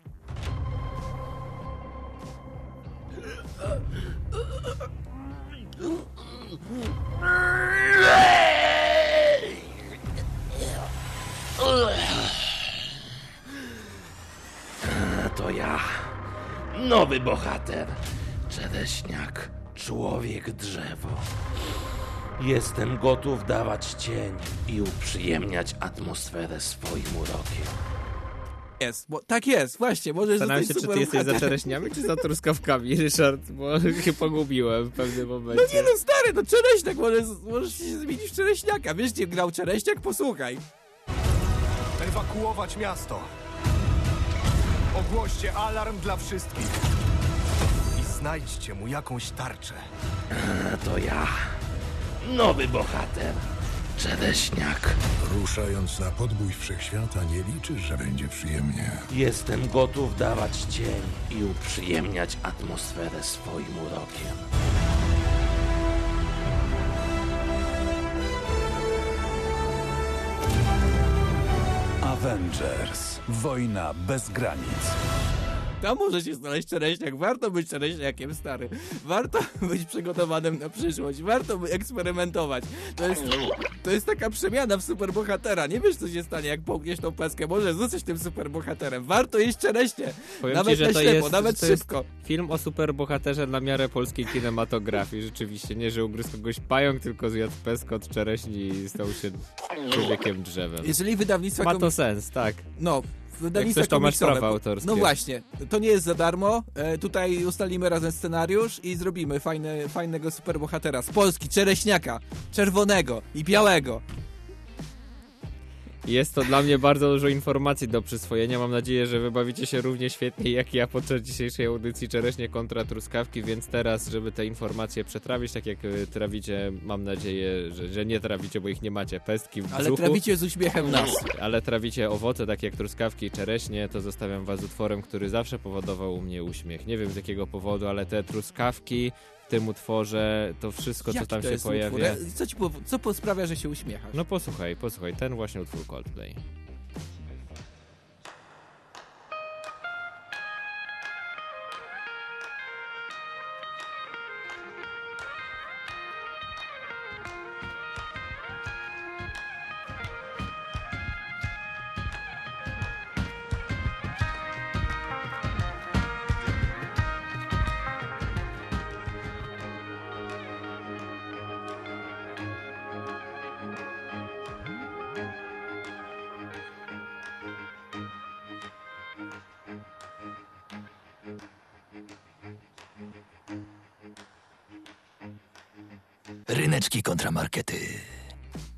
To ja, nowy bohater, czereśniak, człowiek drzewo. Jestem gotów dawać cień i uprzyjemniać atmosferę swoim urokiem. Jest, bo tak jest, właśnie, możesz Zastanawiam zostać się, czy ty jesteś za czereśniami, czy za truskawkami, Ryszard, bo się pogubiłem w pewnym No momencie. nie no, stary, no czereśniak, możesz, możesz się zmienić w czereśniaka. Wiesz, gdzie grał czereśniak? Posłuchaj. Ewakuować miasto. Ogłoście alarm dla wszystkich. I znajdźcie mu jakąś tarczę. To ja, nowy bohater, czereśniak. Ruszając na podbój wszechświata, nie liczysz, że będzie przyjemnie. Jestem gotów dawać cień i uprzyjemniać atmosferę swoim urokiem. Avengers. Wojna bez granic. Tam może się znaleźć czereśniak. Warto być czereśniakiem, stary. Warto być przygotowanym na przyszłość. Warto eksperymentować. To jest, to jest taka przemiana w superbohatera. Nie wiesz, co się stanie, jak połkniesz tą peskę. Możesz zostać tym superbohaterem. Warto jeść czereśnie. Powiem nawet ci, na ślepo, jest, nawet szybko. film o superbohaterze na miarę polskiej kinematografii. Rzeczywiście, nie, że ugryzł kogoś pająk, tylko zjadł peskę od czereśni i stał się człowiekiem drzewem. Jeżeli wydawnictwa... Ma to sens, tak. No, wydawnictwa Jak chcesz, to masz prawa autorskie. No właśnie, to nie jest za darmo. E, tutaj ustalimy razem scenariusz i zrobimy fajne, fajnego superbohatera z Polski, czereśniaka, czerwonego i białego. Jest to dla mnie bardzo dużo informacji do przyswojenia. Mam nadzieję, że wybawicie się równie świetnie jak ja podczas dzisiejszej audycji Czereśnie kontra Truskawki, więc teraz, żeby te informacje przetrawić, tak jak y, trawicie, mam nadzieję, że, że nie trawicie, bo ich nie macie, pestki w Ale brzuchu. trawicie z uśmiechem nas. Ale trawicie owoce, tak jak truskawki i czereśnie, to zostawiam was utworem, który zawsze powodował u mnie uśmiech. Nie wiem z jakiego powodu, ale te truskawki tym utworze, to wszystko, co Jaki tam to się pojawia... utwór? E, Co, ci, co sprawia, że się uśmiechasz? No posłuchaj, posłuchaj, ten właśnie utwór Coldplay. Ryneczki kontramarkety.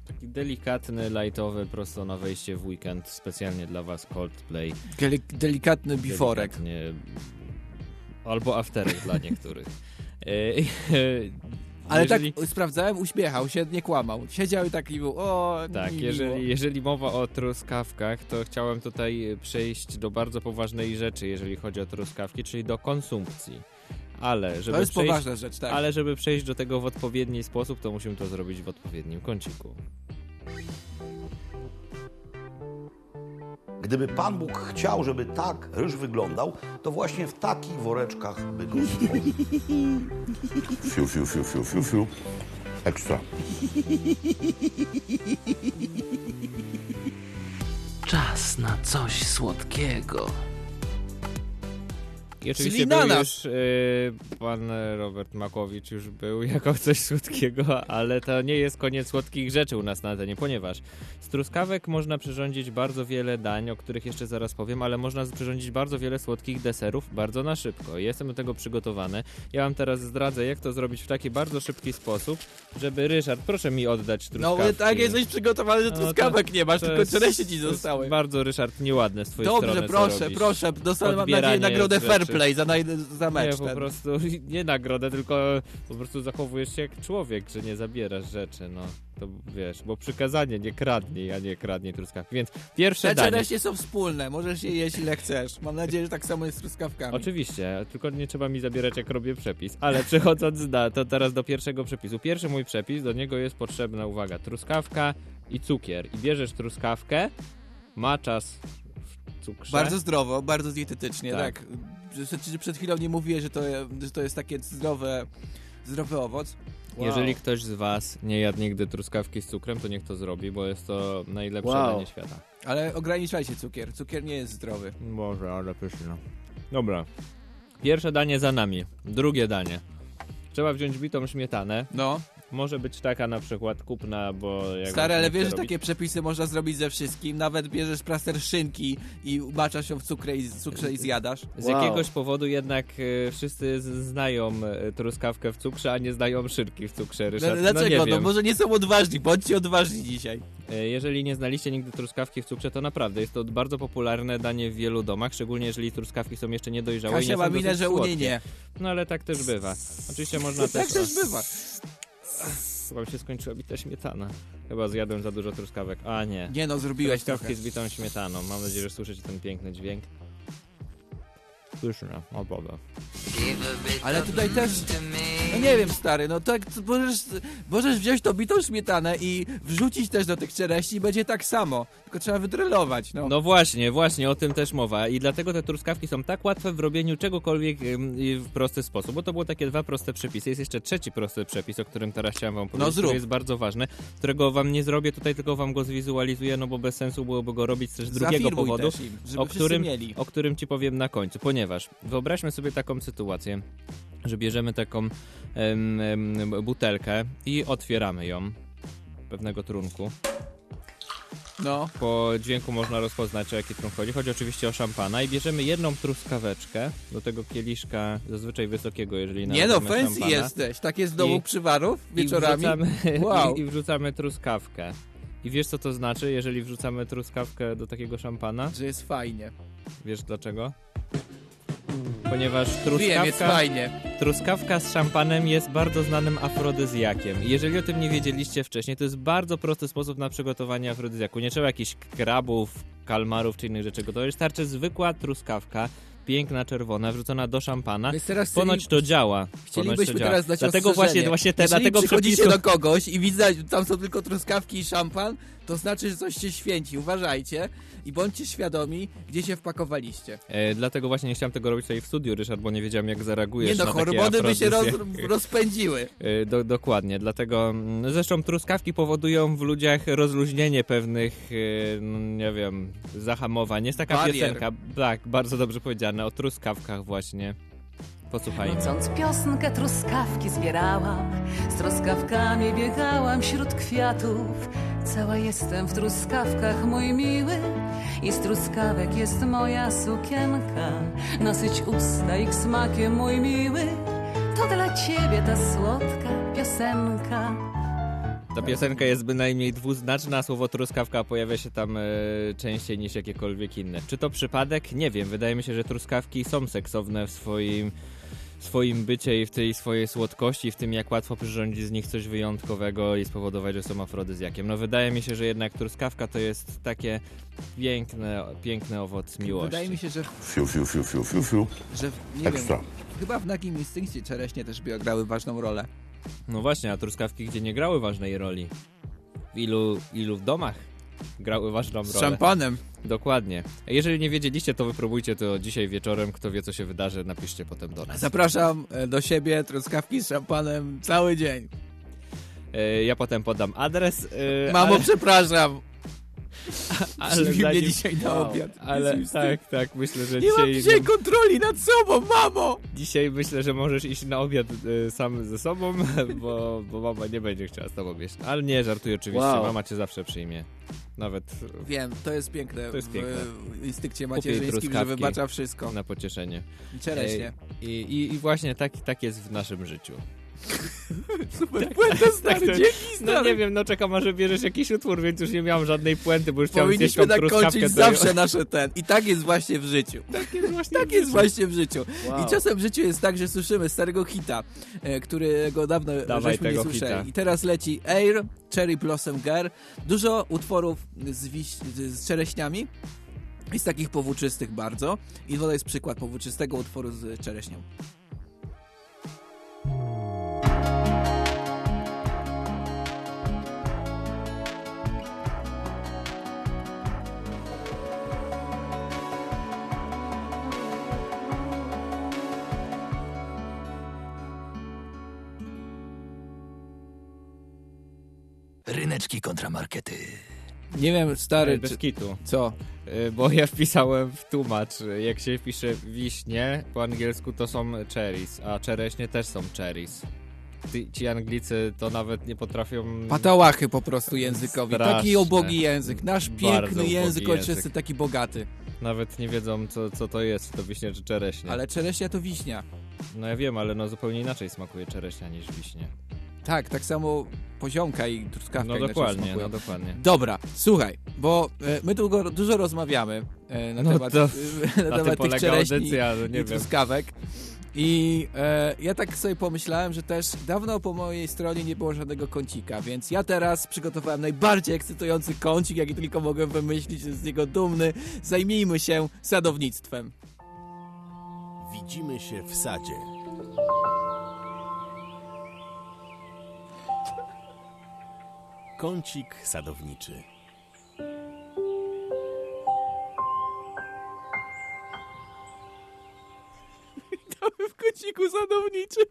Taki delikatny, lightowy, prosto na wejście w weekend, specjalnie dla was Coldplay. Deli- delikatny biforek. Delikatnie, albo afterek dla niektórych. E, Ale jeżeli- tak sprawdzałem, uśmiechał się, nie kłamał. Siedział i taki był, o, Tak, mi jeżeli, jeżeli mowa o truskawkach, to chciałem tutaj przejść do bardzo poważnej rzeczy, jeżeli chodzi o truskawki, czyli do konsumpcji. Ale żeby To jest przejść, poważna rzecz, tak. Ale żeby przejść do tego w odpowiedni sposób, to musimy to zrobić w odpowiednim kąciku. Gdyby Pan Bóg chciał, żeby tak ryż wyglądał, to właśnie w takich woreczkach by go stworzył. Fiu, fiu, fiu, fiu, fiu, fiu. Ekstra. Czas na coś słodkiego. I oczywiście Czyli był już y, pan Robert Makowicz już był jako coś słodkiego, ale to nie jest koniec słodkich rzeczy u nas na antenie, ponieważ z truskawek można przyrządzić bardzo wiele dań, o których jeszcze zaraz powiem, ale można przyrządzić bardzo wiele słodkich deserów bardzo na szybko. Jestem do tego przygotowany. Ja wam teraz zdradzę, jak to zrobić w taki bardzo szybki sposób, żeby Ryszard, proszę mi oddać No truskawki. tak, jesteś przygotowany, że No to- truskawek nie masz, tylko czereśnie ci zostały. Bardzo, Ryszard, nieładne z twojej Dobrze, strony, co proszę, proszę, dostanę, mam nadzieję, nagrodę rzeczy. fair play za, naj, za mecz Nie, po ten. prostu nie nagrodę, tylko po prostu zachowujesz się jak człowiek, że nie zabierasz rzeczy, no. To wiesz, bo przykazanie nie kradnij, a nie kradnij truskawki. Więc pierwsze Te danie. czereśnie są wspólne, możesz je jeść ile chcesz. Mam nadzieję, że tak samo jest z truskawkami. Oczywiście, tylko nie trzeba mi zabierać jak robię przepis. Ale przechodząc na to teraz do pierwszego przepisu. Pierwszy mój przepis, do niego jest potrzebna, uwaga, truskawka i cukier. I bierzesz truskawkę, maczasz w cukrze. Bardzo zdrowo, bardzo dietetycznie, Tak. tak. Przed, przed chwilą nie mówiłeś, że to, że to jest takie zdrowe, zdrowy owoc. Wow. Jeżeli ktoś z was nie jadł nigdy truskawki z cukrem, to niech to zrobi, bo jest to najlepsze Wow. danie świata. Ale ograniczajcie cukier, cukier nie jest zdrowy. Boże, ale pyszne. Dobra. Pierwsze danie za nami. Drugie danie. Trzeba wziąć bitą śmietanę. No. Może być taka na przykład kupna, bo... Jak Stary, ale wiesz, że takie przepisy można zrobić ze wszystkim. Nawet bierzesz plaster szynki i maczasz ją w cukrze i, cukrze i zjadasz. Z jakiegoś powodu jednak e, wszyscy znają e, truskawkę w cukrze, a nie znają szynki w cukrze, Ryszard. Dlaczego? No, nie No, wiem. może nie są odważni, bądźcie odważni dzisiaj. E, Jeżeli nie znaliście nigdy truskawki w cukrze, to naprawdę jest to bardzo popularne danie w wielu domach, szczególnie jeżeli truskawki są jeszcze niedojrzałe i Kasia nie ma minę, że u niej nie. No ale tak też bywa. Oczywiście można Tak też... też bywa. Chyba mi się skończyła bita śmietana. Chyba zjadłem za dużo truskawek. A nie. Nie no, zrobiłeś Truskawki trochę. z bitą śmietaną. Mam nadzieję, że słyszycie ten piękny dźwięk. Pyszne, o Boga. Ale tutaj też, no nie wiem stary, no tak możesz, możesz wziąć tą bitą śmietanę i wrzucić też do tych czereśni, będzie tak samo, tylko trzeba wydrylować, no. No właśnie, właśnie, o tym też mowa. I dlatego te truskawki są tak łatwe w robieniu czegokolwiek i w prosty sposób. Bo to były takie dwa proste przepisy. Jest jeszcze trzeci prosty przepis, o którym teraz chciałem wam powiedzieć, No zrób. który jest bardzo ważny, którego wam nie zrobię tutaj, tylko wam go zwizualizuję, no bo bez sensu byłoby go robić też z drugiego Zafilmuj powodu, też im, o, którym, mieli. o którym ci powiem na końcu. Ponieważ wyobraźmy sobie taką sytuację, że bierzemy taką em, em, butelkę i otwieramy ją pewnego trunku. No. Po dźwięku można rozpoznać, o jaki trunk chodzi. Chodzi oczywiście o szampana i bierzemy jedną truskaweczkę do tego kieliszka zazwyczaj wysokiego, jeżeli Nie no, fancy szampana. jesteś, tak jest w domu I- przywarów I wieczorami. wrzucamy, Wow. i, I wrzucamy truskawkę. I wiesz co to znaczy, jeżeli wrzucamy truskawkę do takiego szampana? Że jest fajnie. Wiesz dlaczego? Ponieważ Wiem, jest truskawka, fajnie. truskawka z szampanem jest bardzo znanym afrodyzjakiem. Jeżeli o tym nie wiedzieliście wcześniej, to jest bardzo prosty sposób na przygotowanie afrodyzjaku. Nie trzeba jakichś krabów, kalmarów czy innych rzeczy gotować. Wystarczy zwykła truskawka, piękna, czerwona, wrzucona do szampana. Więc teraz Ponoć chcieli- to działa. Ponoć to Chcielibyśmy działa. teraz dać Dlatego właśnie, ostrzeżenie. właśnie te, Jeżeli dlatego przychodzicie przepisu... do kogoś i widzę, tam są tylko truskawki i szampan, to znaczy, że coś się święci. Uważajcie i bądźcie świadomi, gdzie się wpakowaliście. E, dlatego właśnie nie chciałem tego robić tutaj w studiu, Ryszard, bo nie wiedziałem jak zareagujesz Nie no, na by się roz, rozpędziły. E, Do, dokładnie, dlatego mm, zresztą truskawki powodują w ludziach rozluźnienie pewnych, e, nie wiem, zahamowań. Jest taka Barier. piosenka, tak, bardzo dobrze powiedziane, o truskawkach właśnie. Posłuchajmy. Nocąc piosnkę truskawki zbierałam, z truskawkami biegałam wśród kwiatów. Cała jestem w truskawkach, mój miły, i z truskawek jest moja sukienka. Nasyć usta ich smakiem, mój miły, to dla ciebie ta słodka piosenka. Ta piosenka jest bynajmniej dwuznaczna, słowo truskawka pojawia się tam e, częściej niż jakiekolwiek inne. Czy to przypadek? Nie wiem. Wydaje mi się, że truskawki są seksowne w swoim, swoim bycie i w tej swojej słodkości, w tym jak łatwo przyrządzić z nich coś wyjątkowego i spowodować, że są afrodyzjakiem. No wydaje mi się, że jednak truskawka to jest takie piękne, piękny owoc miłości. Wydaje mi się, że, Fiu, fiu, fiu, fiu, fiu, fiu. że nie Ekstra. wiem, chyba w Nagim Instynkcie czereśnie też by grały ważną rolę. No właśnie, a truskawki gdzie nie grały ważnej roli? W ilu, ilu w domach grały ważną Z rolę? szampanem. Dokładnie. Jeżeli nie wiedzieliście, to wypróbujcie to dzisiaj wieczorem. Kto wie, co się wydarzy, napiszcie potem do nas. Zapraszam e, do siebie truskawki z szampanem cały dzień. E, Ja potem podam adres. e, Mamo, ale- przepraszam. Ale zanim- dzisiaj na obiad. Ale tak, tak, myślę, że Nie mam dzisiaj... dzisiaj kontroli nad sobą, mamo! Dzisiaj myślę, że możesz iść na obiad e, sam ze sobą, bo, bo mama nie będzie chciała z tobą jeść. Ale nie, żartuję oczywiście, Wow. mama cię zawsze przyjmie. Nawet Wiem, to jest piękne. To jest w, piękne. w instynkcie macierzyńskim, że wybacza wszystko. Na pocieszenie. Czereśnie. I, i, I właśnie tak, tak jest w naszym życiu. Super puenta, stary, to- dzięki, No stary. nie wiem, no czekam aż bierzesz jakiś utwór, więc już nie miałem żadnej puenty, bo już chciałem zjeść Powinniśmy tą tak to- zawsze nasze ten. I tak jest właśnie w życiu. Tak jest właśnie Tak w jest życiu. właśnie w życiu. Wow. I czasem w życiu jest tak, że słyszymy starego hita, e, którego dawno Dawaj żeśmy nie słyszeli. hita. I teraz leci Air, Cherry Blossom Girl. Dużo utworów z, z czereśniami. I z takich powłóczystych bardzo. I to jest przykład powłóczystego utworu z czereśnią. Nie wiem, stary, Ej, bez czy... kitu. Co? Y, Bo ja wpisałem w tłumacz, y, jak się pisze wiśnie, po angielsku to są cherries, a czereśnie też są cherries. Ty, ci Anglicy to nawet nie potrafią... Patałachy po prostu językowi. Taki Straszne. ubogi język. Nasz piękny ubogi język, ojczysty, taki bogaty. Nawet nie wiedzą, co, co to jest, to wiśnie czy czereśnie. Ale czereśnia to wiśnia. No ja wiem, ale no zupełnie inaczej smakuje czereśnia niż wiśnie. Tak, tak samo poziomka i truskawka No dokładnie, no dokładnie. Dobra, słuchaj, bo e, my długo, dużo rozmawiamy e, na No temat, to- e, na na temat tych czereśni audycja, no nie i wiem. truskawek. I e, ja tak sobie pomyślałem, że też dawno po mojej stronie nie było żadnego kącika, więc ja teraz przygotowałem najbardziej ekscytujący kącik, jaki tylko mogłem wymyślić, z niego dumny. Zajmijmy się sadownictwem. Widzimy się w sadzie. Kącik sadowniczy. Witamy w kąciku sadowniczym.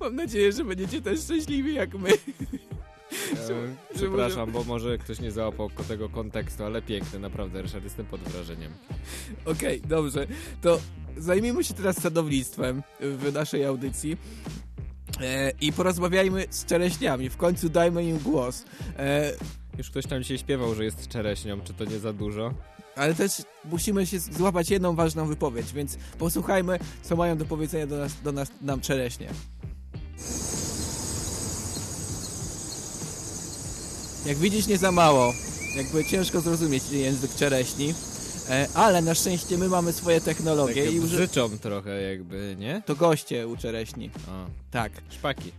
Mam nadzieję, że będziecie też szczęśliwi jak my. E, Przepraszam, bo może ktoś nie załapał tego kontekstu, ale piękny, naprawdę, Ryszard, jestem pod wrażeniem. Okej, dobrze. To zajmijmy się teraz sadownictwem w naszej audycji. E, I porozmawiajmy z czereśniami. W końcu dajmy im głos. E, Już ktoś tam dzisiaj śpiewał, że jest czereśnią, czy to nie za dużo? ale też musimy się złapać jedną ważną wypowiedź, więc posłuchajmy, co mają do powiedzenia do nas, do nas nam czereśnie. Jak widzisz, nie za mało. Jakby ciężko zrozumieć język czereśni. E, ale na szczęście my mamy swoje technologie Takie i uży... brzyczą trochę jakby, nie? To goście u czereśni. O, Tak. szpaki.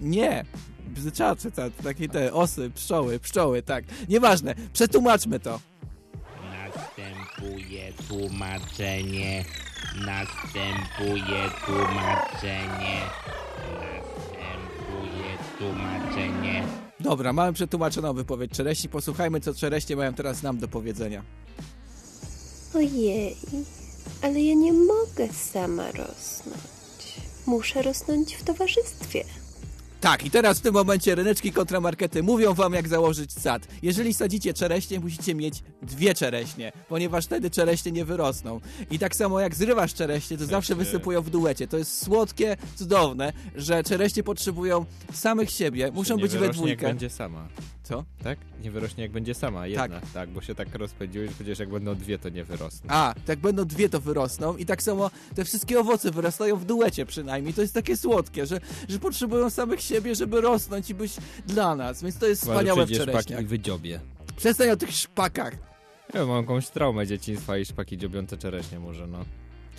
Nie. Bzyczacze, ta, takie te osy, pszczoły, pszczoły, tak. Nieważne. Przetłumaczmy to. Następuje tłumaczenie. Następuje tłumaczenie. Następuje tłumaczenie. Dobra, mamy przetłumaczoną wypowiedź czereśni. Posłuchajmy, co czereśnie mają teraz nam do powiedzenia. Ojej, ale ja nie mogę sama rosnąć. Muszę rosnąć w towarzystwie. Tak, i teraz w tym momencie ryneczki kontramarkety mówią wam, jak założyć sad. Jeżeli sadzicie czereśnie, musicie mieć dwie czereśnie, ponieważ wtedy czereśnie nie wyrosną. I tak samo jak zrywasz czereśnie, to zawsze wysypują w duecie. To jest słodkie, cudowne, że czereśnie potrzebują samych siebie, muszą nie być we dwójkę. będzie sama. Co? Tak? Nie wyrośnie jak będzie sama, jedna. Tak, bo się tak rozpędziłeś, że przecież jak będą dwie, to nie wyrosną. A, tak będą dwie, to wyrosną i tak samo te wszystkie owoce wyrastają w duecie przynajmniej. To jest takie słodkie, że, że potrzebują samych siebie, żeby rosnąć i być dla nas, więc to jest Chyba, wspaniałe w przyjdzie szpak czereśniach. i wydziobie. Przestań o tych szpakach. Ja mam jakąś traumę dzieciństwa i szpaki dziobiące czereśnie może, no.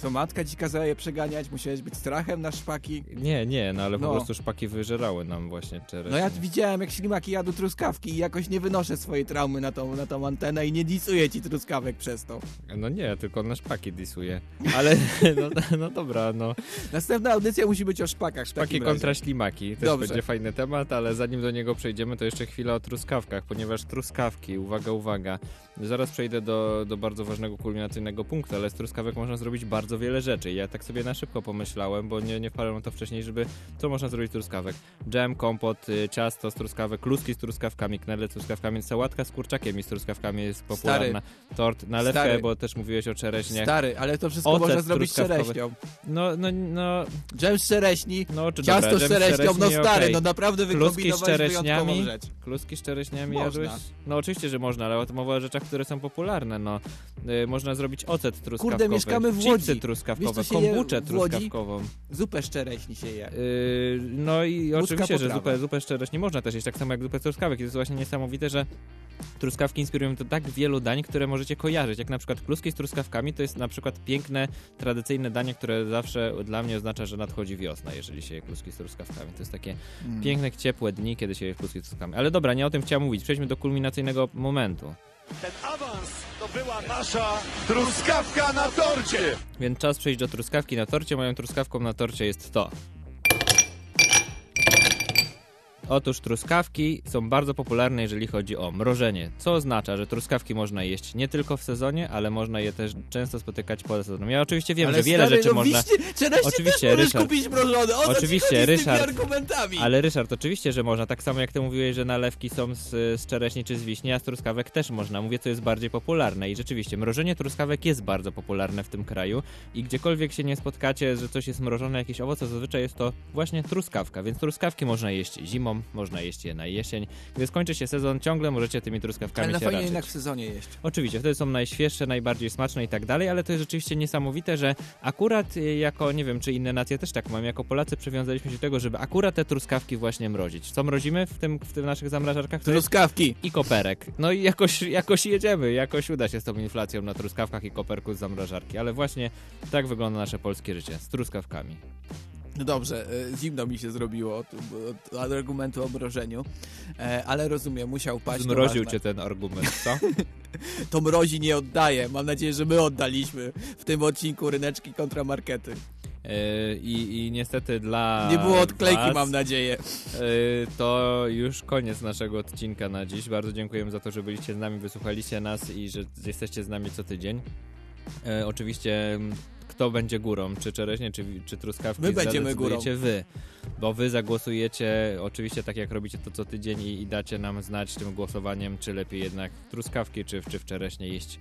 Co, matka ci kazała je przeganiać? Musiałeś być strachem na szpaki? Nie, nie, no ale No. po prostu szpaki wyżerały nam właśnie czereśnie. No ja widziałem, jak ślimaki jadł truskawki i jakoś nie wynoszę swojej traumy na tą, na tą antenę i nie disuję ci truskawek przez to. No nie, tylko na szpaki disuje. Ale, no, no dobra, no. Następna audycja musi być o szpakach. Szpaki kontra razie. ślimaki. Też Dobrze. będzie fajny temat, ale zanim do niego przejdziemy, to jeszcze chwilę o truskawkach, ponieważ truskawki, uwaga, uwaga, zaraz przejdę do, do bardzo ważnego, kulminacyjnego punktu, ale z truskawek można zrobić bardzo wiele rzeczy. Ja tak sobie na szybko pomyślałem, bo nie, nie wpadłem na to wcześniej, żeby co można zrobić z truskawek. Dżem, kompot, y, ciasto z truskawek, kluski z truskawkami, knedle z truskawkami, sałatka z kurczakiem i z truskawkami jest popularna. Tort, nalewkę, Stary. bo też mówiłeś o czereśniach. Stary, ale to wszystko Ocet można zrobić z czereśnią. No, no, no. Dżem z czereśni, No, czy ciasto dobra, z czereśnią, no stary, okej. no naprawdę wykombinowałeś wyjątkową rzecz. kluski z czereśniami Można. jadłeś? No oczywiście, że można, ale to mowa o rzeczach, które są popularne, no. Y, można zrobić ocet truskawkowy, Kurde, mieszkamy w Łodzi. Truskawkowe, kombuczę truskawkową. Zupę z czereśni się je. Yy, no i Łódzka oczywiście, że potrawa. zupę, zupę z czereśni można też jeść, tak samo jak zupę z truskawek. I to jest właśnie niesamowite, że truskawki inspirują do tak wielu dań, które możecie kojarzyć. Jak na przykład kluski z truskawkami, to jest na przykład piękne, tradycyjne danie, które zawsze dla mnie oznacza, że nadchodzi wiosna, jeżeli się je kluski z truskawkami. To jest takie Mm. piękne, ciepłe dni, kiedy się je kluski z truskawkami. Ale dobra, nie o tym chciałem mówić. Przejdźmy do kulminacyjnego momentu. Ten awans to była nasza truskawka na torcie! Więc czas przejść do truskawki na torcie. Moją truskawką na torcie jest to. Otóż truskawki są bardzo popularne, jeżeli chodzi o mrożenie, co oznacza, że truskawki można jeść nie tylko w sezonie, ale można je też często spotykać poza sezonem. Ja oczywiście wiem, Ale że wiele stary, rzeczy no można... czereśnie oczywiście, też Ryszard, kupić mrożone. O oczywiście, chodzi z tymi Ryszard, argumentami? ale Ryszard, oczywiście, że można. Tak samo jak ty mówiłeś, że nalewki są z, z czereśni czy z wiśni, a z truskawek też można. Mówię, co jest bardziej popularne. I rzeczywiście, mrożenie truskawek jest bardzo popularne w tym kraju i gdziekolwiek się nie spotkacie, że coś jest mrożone, jakieś owoce, zazwyczaj jest to właśnie truskawka. Więc truskawki można jeść zimą, można jeść je na jesień. Gdy skończy się sezon, ciągle możecie tymi truskawkami Ale się fajnie raczyć. jednak w sezonie jeść. Oczywiście, wtedy są najświeższe, najbardziej smaczne i tak dalej, ale to jest rzeczywiście niesamowite, że akurat y, jako, nie wiem, czy inne nacje też tak mają, jako Polacy przywiązaliśmy się do tego, żeby akurat te truskawki właśnie mrozić. Co mrozimy w tym, w tym naszych zamrażarkach? Truskawki. I koperek. No i jakoś, jakoś jedziemy, jakoś uda się z tą inflacją na truskawkach i koperku z zamrażarki, ale właśnie tak wygląda nasze polskie życie, z truskawkami. No dobrze, e, zimno mi się zrobiło od, od, od argumentu o mrożeniu, e, ale rozumiem, musiał paść. Zmroził cię ten argument, co? To mrozi nie oddaje. Mam nadzieję, że my oddaliśmy w tym odcinku ryneczki kontra markety. Yy, I, I niestety dla. Nie było odklejki, was, mam nadzieję. yy, To już koniec naszego odcinka na dziś. Bardzo dziękujemy za to, że byliście z nami, wysłuchaliście nas i że jesteście z nami co tydzień. Yy, Oczywiście. Kto będzie górą, czy czereśnie, czy, czy truskawki, My będziemy zadecydujecie wy, bo wy zagłosujecie, oczywiście tak jak robicie to co tydzień i, i dacie nam znać tym głosowaniem, czy lepiej jednak truskawki, czy, czy w czereśnie jeść.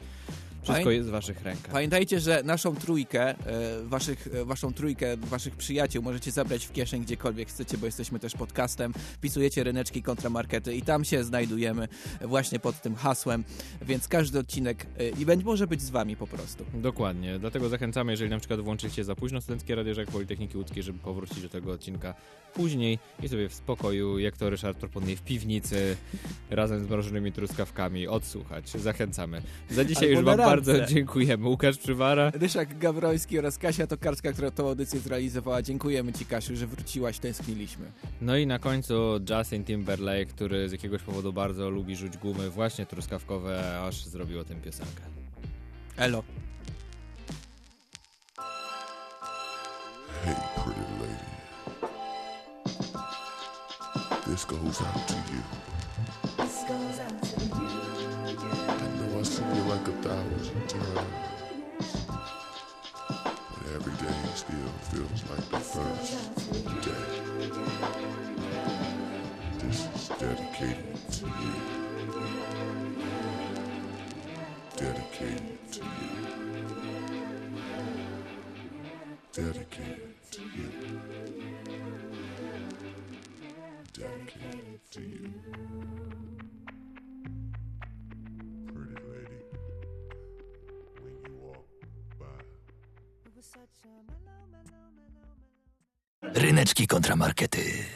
Wszystko jest w waszych rękach. Pamiętajcie, że naszą trójkę, e, waszych, e, waszą trójkę waszych przyjaciół możecie zabrać w kieszeń gdziekolwiek chcecie, bo jesteśmy też podcastem. Wpisujecie ryneczki kontra markety i tam się znajdujemy właśnie pod tym hasłem, więc każdy odcinek e, i będzie może być z wami po prostu. Dokładnie, dlatego zachęcamy, jeżeli na przykład włączycie za późno Studenckie Radio Żak Politechniki Łódzkiej, żeby powrócić do tego odcinka później i sobie w spokoju, jak to Ryszard proponuje, w piwnicy, razem z mrożonymi truskawkami odsłuchać. Zachęcamy. Za dzisiaj Albo już wam bardzo dziękujemy. Łukasz Przywara. Ryszak Gawroński oraz Kasia Tokarska, która tą audycję zrealizowała. Dziękujemy Ci, Kasiu, że wróciłaś, tęskniliśmy. No i na końcu Justin Timberlake, który z jakiegoś powodu bardzo lubi rzuć gumy, właśnie truskawkowe, aż zrobił o tym piosenkę. Elo. Hey, pretty lady. This goes out to you. A thousand times. But every day still feels like the first day. This is dedicated to you. Dedicated to you. Dedicated to you. Dedicated to you. Ryneczki kontramarkety.